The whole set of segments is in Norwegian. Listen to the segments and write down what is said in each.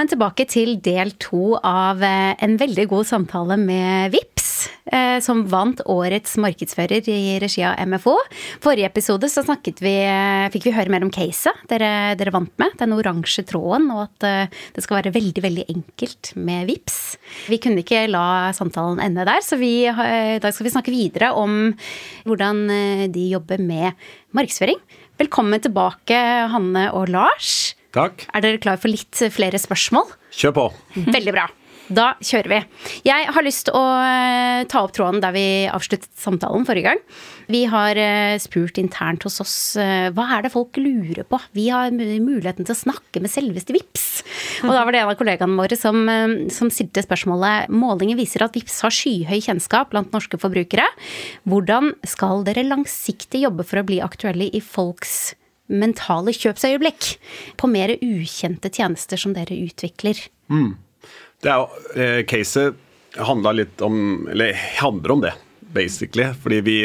Velkommen tilbake til del to av eh, en veldig god samtale med VIPS, eh, som vant årets markedsfører i regi av MFO. Forrige episode så vi, eh, fikk vi høre mer om caset dere, dere vant med. Den oransje tråden, og at det skal være veldig, veldig enkelt med VIPS. Vi kunne ikke la samtalen ende der, så vi, i dag skal vi snakke videre om hvordan de jobber med markedsføring. Velkommen tilbake, Hanne og Lars. Takk. Er dere klar for litt flere spørsmål? Kjør på. Veldig bra. Da kjører vi. Jeg har lyst til å eh, ta opp tråden der vi avsluttet samtalen forrige gang. Vi har eh, spurt internt hos oss eh, hva er det folk lurer på. Vi har muligheten til å snakke med selveste VIPS. Og da var det en av kollegaene våre som, som stilte spørsmålet Målinger viser at VIPS har skyhøy kjennskap blant norske forbrukere. Hvordan skal dere langsiktig jobbe for å bli aktuelle i folks mentale kjøpsøyeblikk på mer ukjente tjenester som dere utvikler. Mm. Det er eh, Caset handla litt om Eller handler om det, basically. Fordi vi,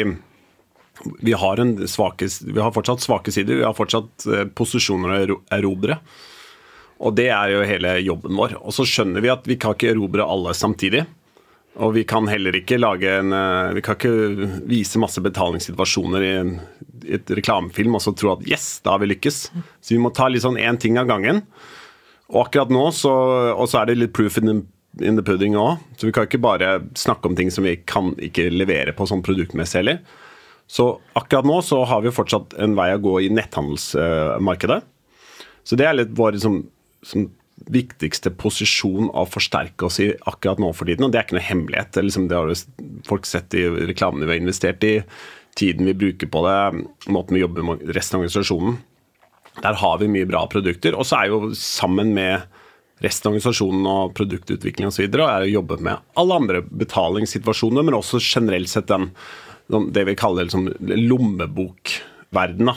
vi, har svake, vi har fortsatt svake sider. Vi har fortsatt eh, posisjoner å erobre. Og det er jo hele jobben vår. Og så skjønner vi at vi kan ikke erobre alle samtidig. Og vi kan heller ikke lage en eh, Vi kan ikke vise masse betalingssituasjoner i, en, i et reklamefilm og så tro at yes, da har vi lykkes. Så vi må ta litt sånn én ting av gangen. Og akkurat nå så, og så er det litt proof in the, in the pudding òg. Så vi kan ikke bare snakke om ting som vi kan ikke levere på sånn produktmessig heller. Så akkurat nå så har vi fortsatt en vei å gå i netthandelsmarkedet. Så det er litt vår liksom, som viktigste posisjon å forsterke oss i akkurat nå for tiden. Og det er ikke noe hemmelighet. Det, liksom, det har folk sett i reklamene vi har investert i, tiden vi bruker på det, måten vi jobber med resten av organisasjonen. Der har vi mye bra produkter. Og så er jo sammen med resten av organisasjonen og produktutvikling osv. er å jobbe med alle andre betalingssituasjoner, men også generelt sett den, det vi kaller liksom lommebokverden.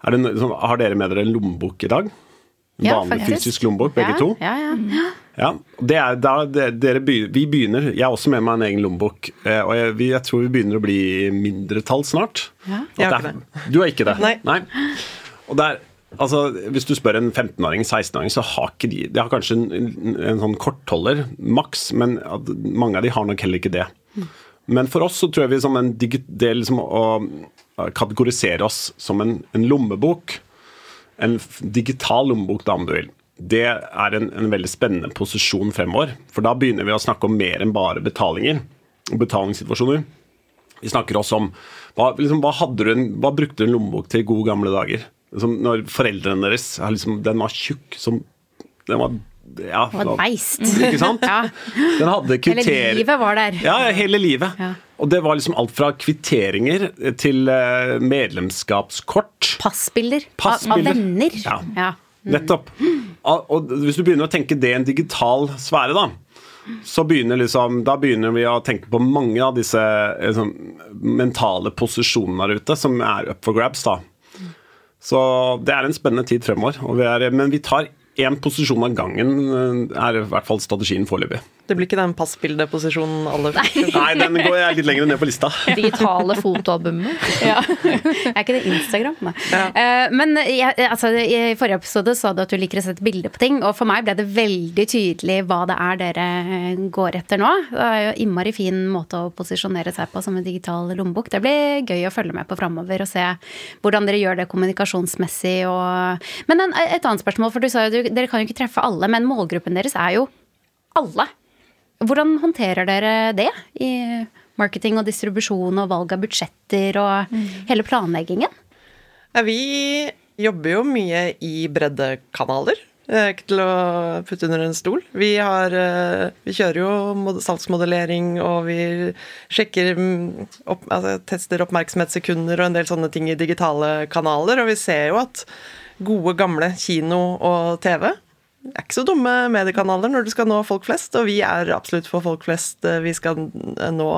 Har dere med dere en lommebok i dag? Ja, vanlig fysisk lommebok, begge ja, to. Ja, ja. ja. Det er, da, dere vi begynner Jeg har også med meg en egen lommebok, eh, og jeg, jeg, tror vi begynner å bli mindretall snart. Ja. Jeg har ikke det. Du har ikke det? Nei. Nei. Og der, altså, Hvis du spør en 15-åring, 16-åring, så har ikke de De har kanskje en, en, sånn kortholder, maks, men mange av de har nok heller ikke det. Men for oss så tror jeg vi som en det liksom å kategorisere oss som en, en lommebok en digital lommebok, da, om du vil. Det er en, en, veldig spennende posisjon fremover. For da begynner vi å snakke om mer enn bare betalinger og betalingssituasjoner. Vi snakker også om hva, liksom, hva, en, hva brukte du en lommebok til i gode gamle dager? Liksom, når foreldrene deres liksom, Den var tjukk som Den var ja, var et beist. Ikke sant? ja. Den hadde kriterier Hele livet var der. Ja, hele livet. Ja. Og det var liksom alt fra kvitteringer til eh, medlemskapskort. Passbilder. Passbilder. Av venner. Ja. ja. Mm. Nettopp. Og hvis du begynner å tenke det i en digital sfære, da, så begynner liksom, da begynner vi å tenke på mange av disse liksom, mentale posisjonene der ute som er up for grabs. da. Så det er en spennende tid fremover. Vi er, men vi tar én posisjon av gangen, eh, er i hvert fall strategien foreløpig. Det blir ikke den passbildeposisjonen alle fikk? Nei, den går jeg litt lenger ned på lista. Digitale fotoalbumet. ja. Er ikke det Instagram? Nei. Ja. Uh, men jeg, altså, i forrige episode sa du at du liker å sette bilder på ting, og for meg ble det veldig tydelig hva det er dere går etter nå. Det er jo innmari fin måte å posisjonere seg på som en digital lommebok. Det blir gøy å følge med på framover og se hvordan dere gjør det kommunikasjonsmessig og Men en, et annet spørsmål, for du sa jo dere kan jo ikke treffe alle, men målgruppen deres er jo alle. Hvordan håndterer dere det i marketing og distribusjon og valg av budsjetter og mm. hele planleggingen? Ja, vi jobber jo mye i breddekanaler. Ikke til å putte under en stol. Vi, har, eh, vi kjører jo salgsmodellering, og vi sjekker mm, opp, altså, tester oppmerksomhetssekunder og en del sånne ting i digitale kanaler. Og vi ser jo at gode, gamle kino og TV er ikke så dumme mediekanaler når du skal nå folk flest, og vi er absolutt for folk flest. Vi skal nå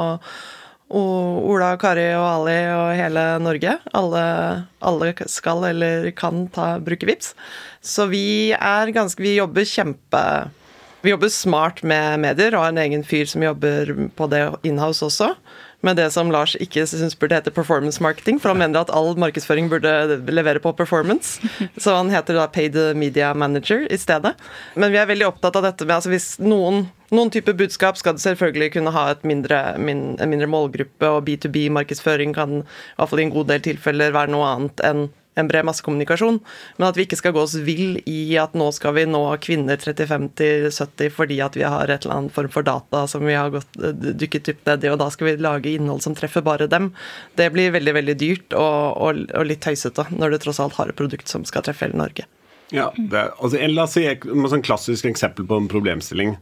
Ola, Kari og Ali og hele Norge. Alle, alle skal eller kan ta, bruke VIPS. Så vi er ganske Vi jobber kjempe Vi jobber smart med medier og har en egen fyr som jobber på det inhouse også. Med det som Lars ikke syns burde hete performance marketing, for han mener at all markedsføring burde levere på performance. Så han heter da paid media manager i stedet. Men vi er veldig opptatt av dette med altså hvis noen noen type budskap skal du selvfølgelig kunne ha mindre, min, en mindre målgruppe, og B2B-markedsføring kan i hvert fall i en god del tilfeller være noe annet enn en bred massekommunikasjon, men at vi ikke skal gå oss vill i at nå skal vi nå kvinner 35 70 fordi at vi har et eller annet form for data som vi har gått, eh, dykket dypt ned i, og da skal vi lage innhold som treffer bare dem. Det blir veldig veldig dyrt og, og, og litt tøysete når du tross alt har et produkt som skal treffe hele Norge. Ja, det, altså, La oss si et sånn klassisk eksempel på en problemstilling.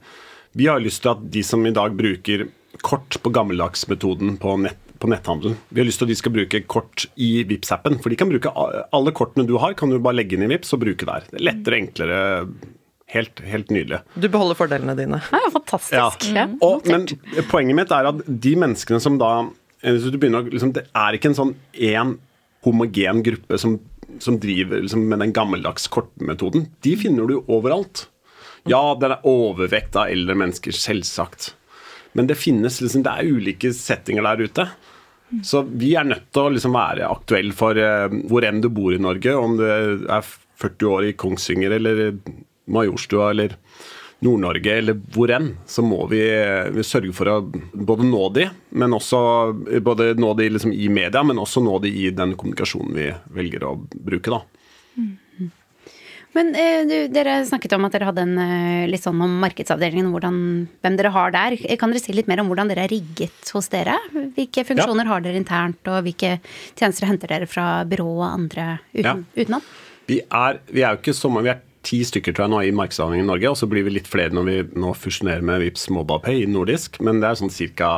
Vi har lyst til at de som i dag bruker kort på gammeldagsmetoden på nett, på netthandel. Vi har lyst til at de skal bruke kort i vips appen For de kan bruke alle kortene du har, kan du bare legge inn i Vips og bruke der. Det er lettere, enklere. Helt, helt nydelig. Du beholder fordelene dine. Ja, fantastisk. Ja. Mm. Og, men poenget mitt er at de menneskene som da eh, begynner, liksom, Det er ikke en sånn én homogen gruppe som, som driver liksom, med den gammeldags kortmetoden. De finner du overalt. Ja, det er overvekt av eldre mennesker, selvsagt. Men det finnes liksom, det er ulike settinger der ute. Så vi er nødt til å liksom være aktuelle for uh, hvor enn du bor i Norge. Om du er 40 år i Kongsvinger eller Majorstua eller Nord-Norge eller hvor enn, så må vi, vi, sørge for å både nå de, men også både nå de liksom i media, men også nå de i den kommunikasjonen vi velger å bruke. da. Mm. Men eh, du, dere snakket om at dere hadde en eh, litt sånn om markedsavdelingen, hvordan, hvem dere har der. Kan dere si litt mer om hvordan dere er rigget hos dere? Hvilke funksjoner ja. har dere internt, og hvilke tjenester henter dere fra byrå og andre uten, ja. utenom? Vi er, vi er jo ikke så mange, vi er ti stykker tror jeg nå i markedsavdelingen i Norge, og så blir vi litt flere når vi nå fusjonerer med Vips MobilePay i nordisk, men det er sånn cirka,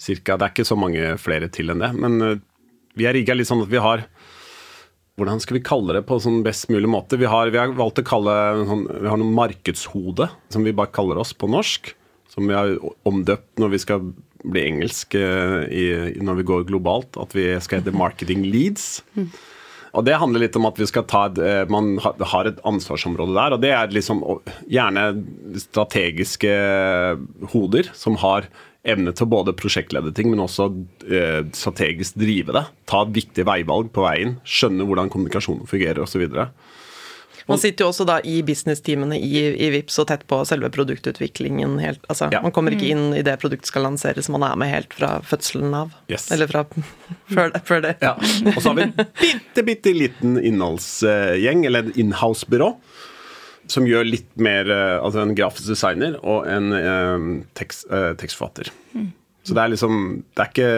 cirka Det er ikke så mange flere til enn det. Men uh, vi er rigga litt sånn at vi har hvordan skal vi kalle det på sånn best mulig måte? Vi har, vi har valgt å kalle sånn, Vi har noe markedshode, som vi bare kaller oss på norsk. Som vi har omdøpt når vi skal bli engelsk eh, i, når vi går globalt. At vi skal hete Marketing Leads. Og Det handler litt om at vi skal ta et, eh, man har et ansvarsområde der. og Det er liksom gjerne strategiske hoder som har evne til å både prosjektlede ting, men også eh, strategisk drive det. Ta viktige viktig veivalg på veien, skjønne hvordan kommunikasjonen fungerer osv. Man sitter jo også da i businessteamene i, i VIPS og tett på selve produktutviklingen. Helt, altså, ja. Man kommer ikke inn i det produktet skal lanseres, man er med helt fra fødselen av. Yes. Eller fra før, før det. Ja. Og så har vi en bitte, bitte liten innholdsgjeng, eller inhouse-byrå som gjør litt mer eh, Altså en grafisk designer og en eh, tekst, eh, tekstforfatter. Mm. Så det er liksom Det er ikke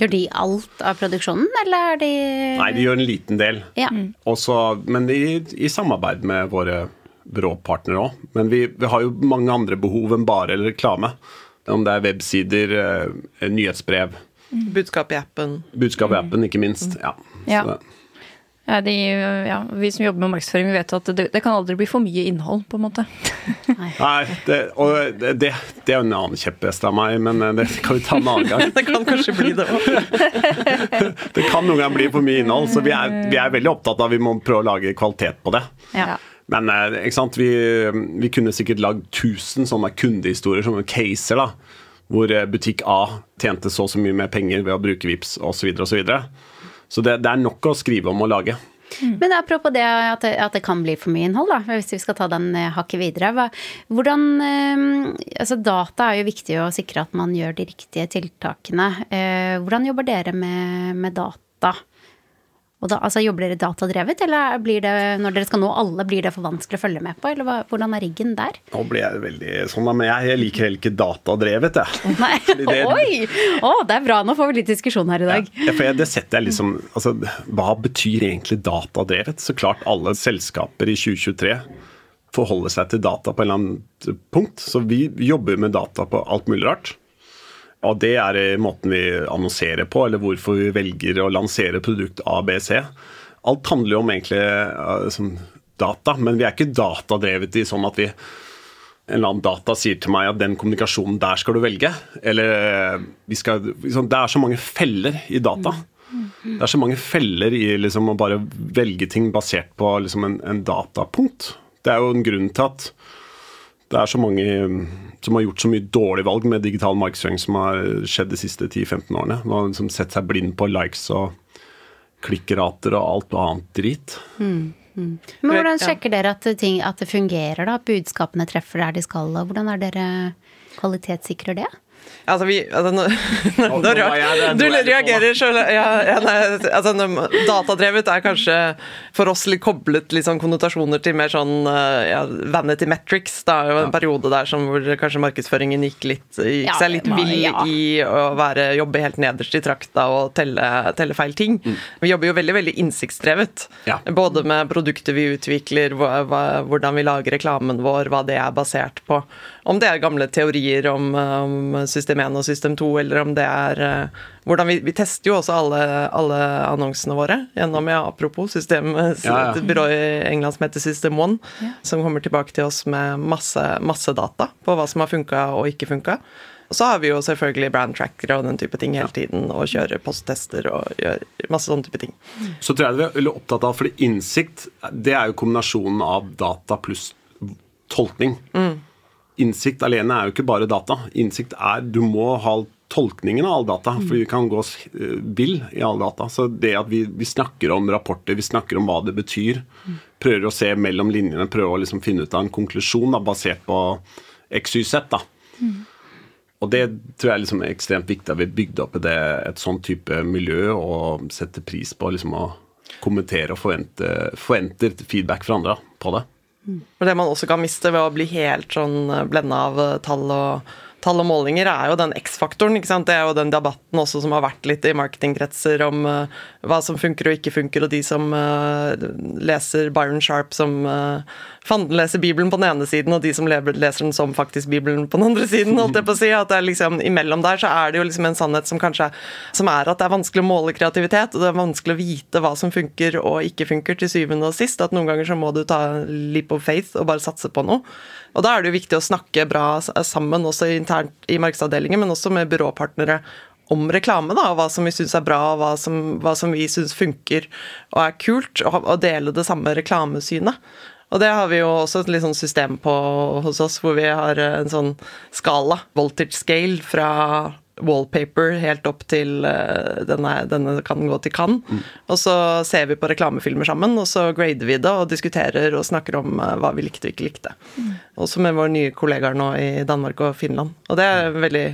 Gjør de alt av produksjonen, eller er de Nei, de gjør en liten del. Ja. Mm. Også, men i, i, samarbeid med våre byråpartnere òg. Men vi, vi, har jo mange andre behov enn bare reklame. Om det er websider, uh, nyhetsbrev. Mm. Budskap i appen. Budskap i appen, ikke minst. Mm. Ja. ja. Ja, de, ja, vi som jobber med markedsføring, vi vet at det, det, kan aldri bli for mye innhold, på en måte. Nei, det, og det, det, er jo en annen kjepphest av meg, men eh, det kan vi ta en annen gang. det kan kanskje bli det òg. det kan noen ganger bli for mye innhold, så vi er, vi er veldig opptatt av at vi må prøve å lage kvalitet på det. Ja. Men eh, ikke sant? Vi, vi kunne sikkert lagd 1000 sånne kundehistorier, sånne caser, da, hvor eh, butikk A tjente så og så mye mer penger ved å bruke VIPS osv. osv. Så det, det, er nok å skrive om og lage. Mm. Men apropos det at, det at, det kan bli for mye innhold, da, hvis vi skal ta den eh, hakket videre. Hva, hvordan, eh, altså Data er jo viktig å sikre at man gjør de riktige tiltakene. Eh, hvordan jobber dere med, med data? Og da, altså, Jobber dere datadrevet, eller blir det, når dere skal nå alle, blir det for vanskelig å følge med på? Eller hva, hvordan er riggen der? Nå blir jeg veldig sånn, men jeg, jeg liker heller ikke datadrevet, jeg. Nei, det, Oi! Å, det er bra. Nå får vi litt diskusjon her i dag. Ja, for jeg, det setter jeg liksom, altså, Hva betyr egentlig datadrevet? Så klart alle selskaper i 2023 forholder seg til data på en eller annen punkt. Så vi jobber med data på alt mulig rart. Og det er måten vi annonserer på, eller hvorfor vi velger å lansere produkt ABC. Alt handler jo om egentlig sånn, data, men vi er ikke datadrevet i sånn at vi en eller annen data sier til meg at den kommunikasjonen der skal du velge. Eller skal, liksom, Det er så mange feller i data. Det er så mange feller i liksom, å bare velge ting basert på liksom, en, en, datapunkt. Det er jo en grunn til at Det er så mange mm, som har gjort så mye dårlig valg med digital markedsføring som har skjedd de siste 10-15 årene. Man har liksom sett seg blind på likes og klikkrater og alt annet drit. Mm, mm. Men hvordan sjekker dere at, ting, at det fungerer, da? At budskapene treffer der de skal, og hvordan er dere kvalitetssikrer det? Altså, vi altså, når, når, når, Du reagerer sjøl ja, ja, altså, Datadrevet er kanskje for oss litt koblet sånn konnotasjoner til mer sånn ja, vanity metrics. Det er jo en periode der som hvor kanskje markedsføringen gikk, litt, gikk seg litt vill i å være, jobbe helt nederst i trakta og telle, telle feil ting. Mm. Vi jobber jo veldig veldig innsiktsdrevet. Både med produkter vi utvikler, hvordan vi lager reklamen vår, hva det er basert på. Om det er gamle teorier om, om system 1 og system 2, eller om det er uh, hvordan vi, vi, tester jo også alle, alle, annonsene våre gjennom, ja, apropos system, ja, ja. et byrå i England som heter System 1, ja. som kommer tilbake til oss med masse, masse data på hva som har funka og ikke funka. Og så har vi jo selvfølgelig brand trackere og den type ting hele tiden, og kjører posttester og gjør masse sånne type ting. Så tror jeg vi er veldig opptatt av, fordi innsikt det er jo kombinasjonen av data pluss tolkning. Mm innsikt alene er jo ikke bare data. Innsikt er Du må ha tolkningen av all data, for vi kan gå eh, vill i all data. Så det at vi, vi, snakker om rapporter, vi snakker om hva det betyr, prøver å se mellom linjene, prøver å liksom finne ut av en konklusjon da, basert på XYZ. da. Og det tror jeg er liksom ekstremt viktig at vi bygde opp det, et sånn type miljø og setter pris på liksom å kommentere og forvente, forventer feedback fra andre på det. For det man også kan miste ved å bli helt sånn eh, blenda av eh, tall og, tall og målinger, er jo den X-faktoren. Det er jo den debatten også som har vært litt i marketingkretser om uh, hva som funker og ikke funker, og de som uh, leser Byron Sharp som uh, fanden leser Bibelen på den ene siden, og de som leser den som faktisk Bibelen på den andre siden. holdt jeg på å si, at det er liksom Imellom der så er det jo liksom en sannhet som kanskje som er at det er vanskelig å måle kreativitet, og det er vanskelig å vite hva som funker og ikke funker til syvende og sist. At noen ganger så må du ta leap of faith og bare satse på noe. Og Da er det jo viktig å snakke bra sammen, også internt i markedsavdelingen, men også med byråpartnere om reklame, da, hva som vi syns er bra, hva som, hva som vi syns funker og er kult, og, og dele det samme reklamesynet. Og det har vi jo også et litt sånn system på hos oss, hvor vi har en sånn skala, voltage scale, fra wallpaper helt opp til uh, denne, denne, kan gå til kan. Mm. Og så ser vi på reklamefilmer sammen, og så grader vi det og diskuterer og snakker om uh, hva vi likte og ikke likte. Mm. Også med våre nye kollegaer nå i Danmark og Finland. Og det er veldig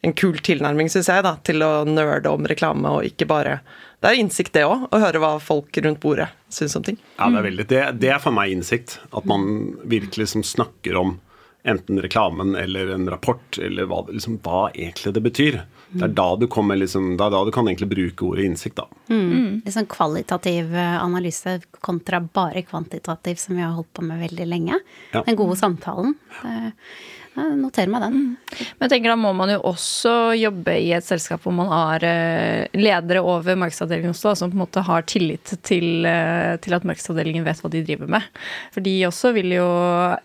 en kul tilnærming, syns jeg, da, til å nerde om reklame og ikke bare Det er innsikt, det òg, å høre hva folk rundt bordet syns om ting. Ja, det er veldig det, det er for meg innsikt. At man virkelig liksom snakker om enten reklamen eller en rapport, eller hva, liksom, hva egentlig det betyr. Det er da du, kommer, liksom, det er da du kan egentlig bruke ordet innsikt, da. Mm. mm. Litt sånn kvalitativ eh, analyse kontra bare kvantitativ, som vi har holdt på med veldig lenge. Ja. Den gode samtalen. Det jeg meg den. Men jeg tenker da må man jo også jobbe i et selskap hvor man har eh, ledere over markedsavdelingen også, som på en måte har tillit til, eh, til, at markedsavdelingen vet hva de driver med. For de også vil jo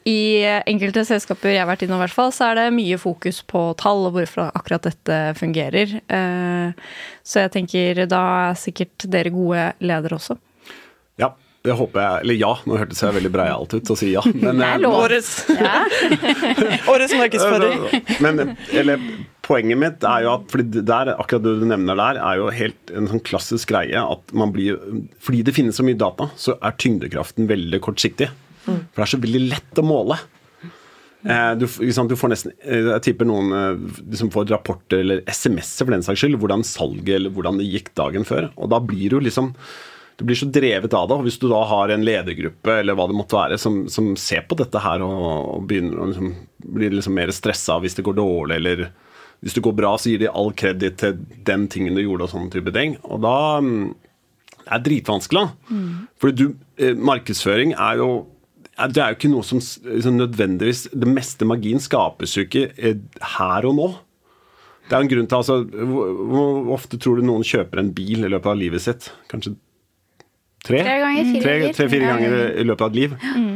I enkelte selskaper jeg har vært innom, i hvert fall, så er det mye fokus på tall og hvorfor akkurat dette fungerer. Eh, så jeg tenker da er sikkert dere gode ledere også. Det håper jeg Eller ja, nå hørtes jeg veldig breialt ut å si ja. Men, det er lov. Årets, ja. årets markedsfører. Men eller, poenget mitt er jo at fordi der, akkurat det du nevner der, er jo helt en sånn klassisk greie at man blir Fordi det finnes så mye data, så er tyngdekraften veldig kortsiktig. Mm. For det er så veldig lett å måle. Du, du, du, får nesten eh, Jeg tipper noen eh, liksom får rapporter eller SMS-er for den saks skyld, hvordan salget eller hvordan det gikk dagen før. Og da blir du jo liksom du blir så drevet av det. og Hvis du da har en ledergruppe eller hva det måtte være, som, som ser på dette her og, og begynner å liksom, blir liksom mer stressa hvis det går dårlig, eller hvis det går bra, så gir de all kreditt til den tingen du gjorde, og sånn type ting. Og da mm, Det er dritvanskelig, da. Mm. Fordi du, eh, markedsføring er jo det er jo ikke noe som liksom, nødvendigvis Det meste magien skapes jo ikke eh, her og nå. Det er en grunn til altså, Hvor ofte tror du noen kjøper en bil i løpet av livet sitt? Kanskje Tre? Tre ganger, fire tre, tre, fire ganger i løpet av et liv. Mm.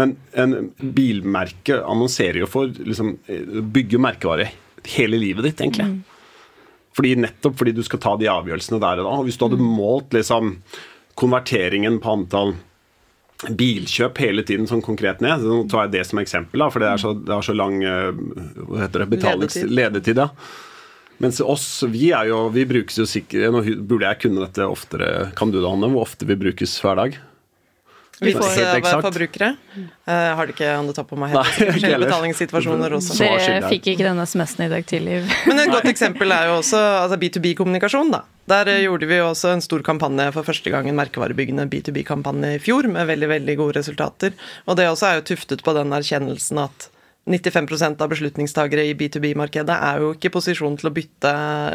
Men en bilmerke annonserer jo for liksom, bygge merkevare hele livet ditt, egentlig. Mm. Fordi Nettopp fordi du skal ta de avgjørelsene der og da. Og hvis du hadde målt liksom, konverteringen på antall bilkjøp hele tiden sånn konkret ned. Nå tar jeg det som eksempel, da, for det er så, det har så lang eh, hva heter det, betalings... Ledetid. ledetid. ja. Mens oss, vi er jo, vi brukes jo sikkert Nå burde jeg kunne dette oftere, kan du det, Hanne? Hvor ofte vi brukes hver dag? Vi får være forbrukere. Jeg har det ikke on det tar på meg ikke Forskjellige heller. betalingssituasjoner også. Så- Dere fikk ikke denne SMS-en i dag tidlig. Men et godt eksempel er jo også altså B2B-kommunikasjon. da. Der eh, gjorde vi jo også en stor kampanje for første gang, en merkevarebyggende B2B-kampanje i fjor, med veldig veldig gode resultater. Og det også er jo tuftet på den erkjennelsen at 95% av beslutningstagere i B2B-markedet er jo ikke i posisjon til å bytte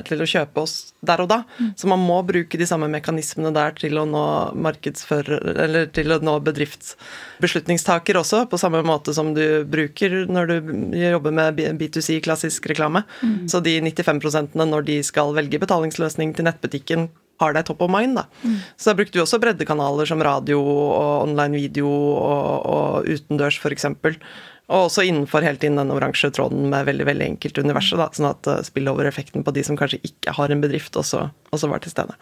til å kjøpe oss der og da. Så man må bruke de samme mekanismene der til å nå markedsfører, eller til å nå bedriftsbeslutningstaker også, på samme måte som du bruker når du jobber med B2C, klassisk reklame. Så de 95% når de skal velge betalingsløsning til nettbutikken, har deg top of mind. da. Så da brukte vi også breddekanaler som radio og online video og, og utendørs f.eks. Og også innenfor helt inn den oransje tråden med veldig veldig enkelt universet. da, Sånn at eh, spillover-effekten på de som kanskje ikke har en bedrift, også, også var til stede.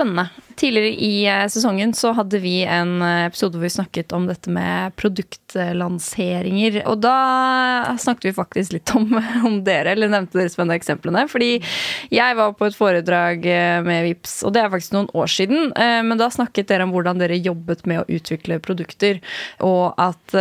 Spennende. Tidligere i eh, sesongen så hadde vi en eh, episode hvor vi snakket om dette med produktlanseringer. Og da snakket vi faktisk litt om, om dere, eller nevnte dere spennende eksemplene. Fordi jeg var på et foredrag eh, med Vips, og det er faktisk noen år siden. Men da snakket dere om hvordan dere jobbet med å utvikle produkter. Og at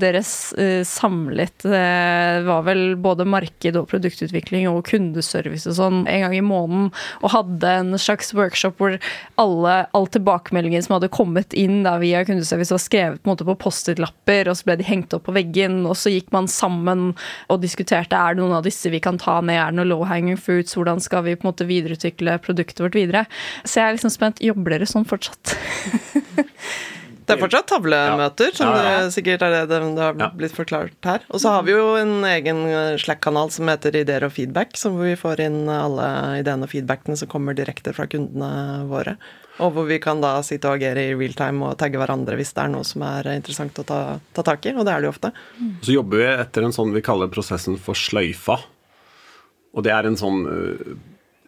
dere samlet var vel både marked og produktutvikling og kundeservice og sånn en gang i måneden. Og hadde en slags workshop hvor alle, all tilbakemeldingen som hadde kommet inn da via kundeservice, var skrevet på, en måte på Post-It-lapper, og så ble de hengt opp på veggen. Og så gikk man sammen og diskuterte er det noen av disse vi kan ta ned, er det noen low hanging fruits, hvordan skal vi på en måte videreutvikle produktet vårt videre. Så jeg er liksom spent, jobber dere sånn fortsatt? Det er fortsatt tavlemøter, som det sikkert er det det har blitt forklart her. Og så har vi jo en egen eh, Slack-kanal som heter Ideer og feedback, som vi får inn alle ideene og feedbackene som kommer direkte fra kundene våre. Og hvor vi kan da sitte og agere i real time og tagge hverandre hvis det er noe som er interessant å ta, ta tak i, og det er det jo ofte. Så jobber vi etter en sånn vi kaller prosessen for sløyfa. Og det er en sånn eh,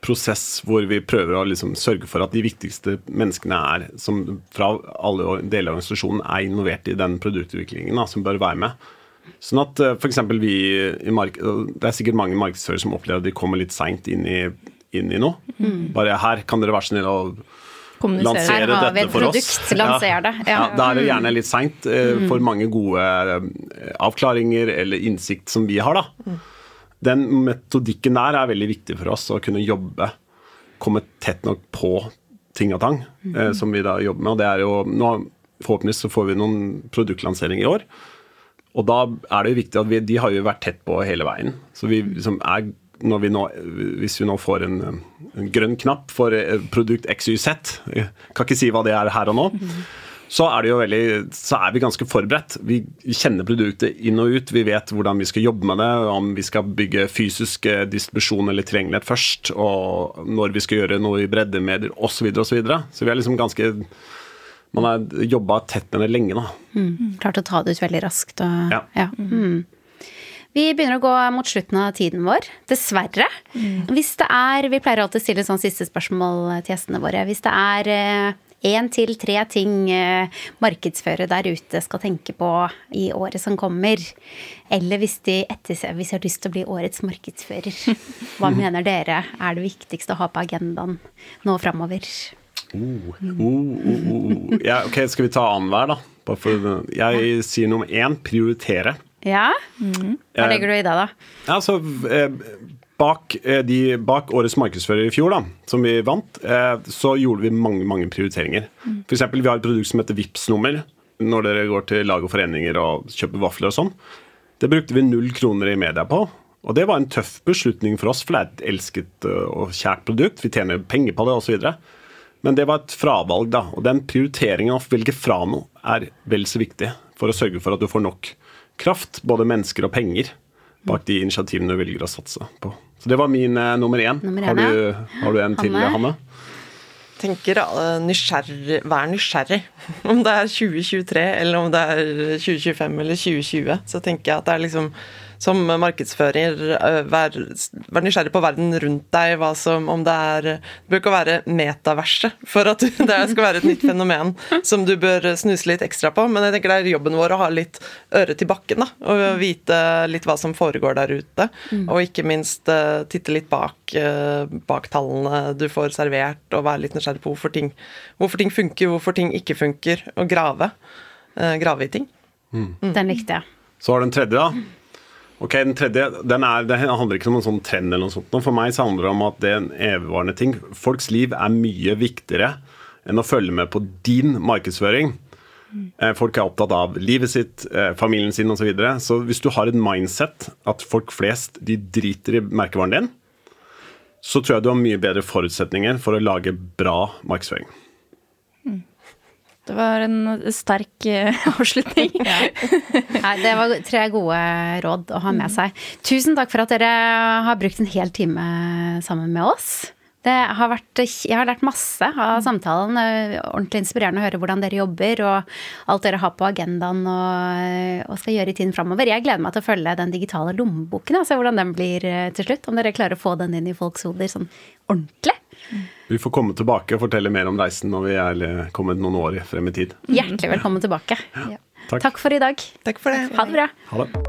prosess hvor vi prøver å liksom sørge for at de viktigste menneskene er, som fra alle deler av organisasjonen er involvert i den produktutviklingen, da, som bør være med. Sånn at for f.eks. vi i mark Det er sikkert mange markedsførere som opplever at de kommer litt seint inn, i- inn i noe. Bare her kan dere være snill å lansere dette for produkt, oss. Ja. det, ja. Ja, da er det gjerne litt seint eh, for mange gode eh, avklaringer eller innsikt som vi har, da. Den metodikken der er veldig viktig for oss, å kunne jobbe, komme tett nok på ting og tang, eh, som vi da jobber med. Og det er jo nå, Forhåpentligvis så får vi noen produktlanseringer i år. Og da er det jo viktig at vi, de har jo vært tett på hele veien. Så vi liksom er vi nå, Hvis vi nå får en, en grønn knapp for eh, produkt XYZ, jeg kan ikke si hva det er her og nå, så er, det jo veldig, så er vi ganske forberedt. Vi kjenner produktet inn og ut. Vi vet hvordan vi skal jobbe med det, om vi skal bygge fysisk eh, distribusjon eller tilgjengelighet først, og når vi skal gjøre noe i breddemedier osv. Så, videre, og så, videre. så vi er liksom ganske Man har jobba tett med det lenge, da. Klart å ta det ut veldig raskt. Og, Ja. ja. Mm. Vi begynner å gå mot slutten av tiden vår, dessverre. Hvis det er, Vi pleier alltid å stille sånn siste spørsmål til gjestene våre. Hvis det er én til tre ting eh, markedsførere der ute skal tenke på i året som kommer, eller hvis de, etterser, hvis de har lyst til å bli årets markedsfører, hva mener dere er det viktigste å ha på agendaen nå framover? Oh, oh, oh, oh. Ja, ok, Skal vi ta annenhver, da? For, jeg sier nummer én prioritere. Ja? Hva legger du i det, da? Altså, eh, bak, eh, de, bak årets markedsfører i fjor, da, som vi vant, eh, så gjorde vi mange mange prioriteringer. For eksempel, vi har et produkt som heter vips nummer Når dere går til lag og foreninger og kjøper vafler og sånn. Det brukte vi null kroner i media på. Og det var en tøff beslutning for oss, for det er et elsket eh, og kjært produkt. Vi tjener penger på det osv. Men det var et fravalg, da. Og den prioriteringen av å velge fra noe er vel så viktig for å sørge for at du får nok kraft, både mennesker og penger, bak de initiativene du velger å satse på. Så det var min eh, nummer én. Nummer har, du, har du en til, Hanne? Hanne? tenker uh, nysgjerrig, vær nysgjerrig. Om det er 2023 eller om det er 2025 eller 2020, så tenker jeg at det er liksom som markedsfører uh, vær, vær, nysgjerrig på verden rundt deg, hva som om det er Det bør ikke være metaverset for at det skal være et nytt fenomen som du bør snuse litt ekstra på, men jeg tenker det er jobben vår å ha litt øre til bakken, da, og vite litt hva som foregår der ute, mm. og ikke minst uh, titte litt bak, uh, bak tallene du får servert, og være litt nysgjerrig på hvorfor ting, hvorfor ting funker, hvorfor ting ikke funker, og grave. grave i ting. Mm. Den likte jeg. Så har du den tredje, da. Ok, Den tredje den er, det handler ikke om en sånn trend. eller noe sånt. For meg så handler det om at det er en evigvarende ting. Folks liv er mye viktigere enn å følge med på din markedsføring. Mm. Folk er opptatt av livet sitt, eh, familien sin osv. Så, videre. så hvis du har et mindset at folk flest de driter i merkevaren din, så tror jeg du har mye bedre forutsetninger for å lage bra markedsføring. Det var en sterk avslutning. avslutning. Nei, det var tre gode råd å ha med mm. seg. Tusen takk for at dere har brukt en hel time sammen med oss. Det har vært, jeg har lært masse av samtalen. Ordentlig inspirerende å høre hvordan dere jobber og alt dere har på agendaen og, og skal gjøre i tiden framover. Jeg gleder meg til å følge den digitale lommeboken og se hvordan den blir eh, til slutt. Om dere klarer å få den inn i folks hoder sånn ordentlig. Vi får komme tilbake og fortelle mer om reisen når vi er kommet noen år frem i tid. Hjertelig velkommen tilbake. Ja. Takk. Takk. for i dag. Takk for det. Ha det bra. Ha det.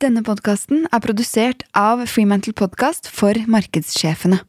Denne podkasten er produsert av Freemantle Podcast for markedssjefene.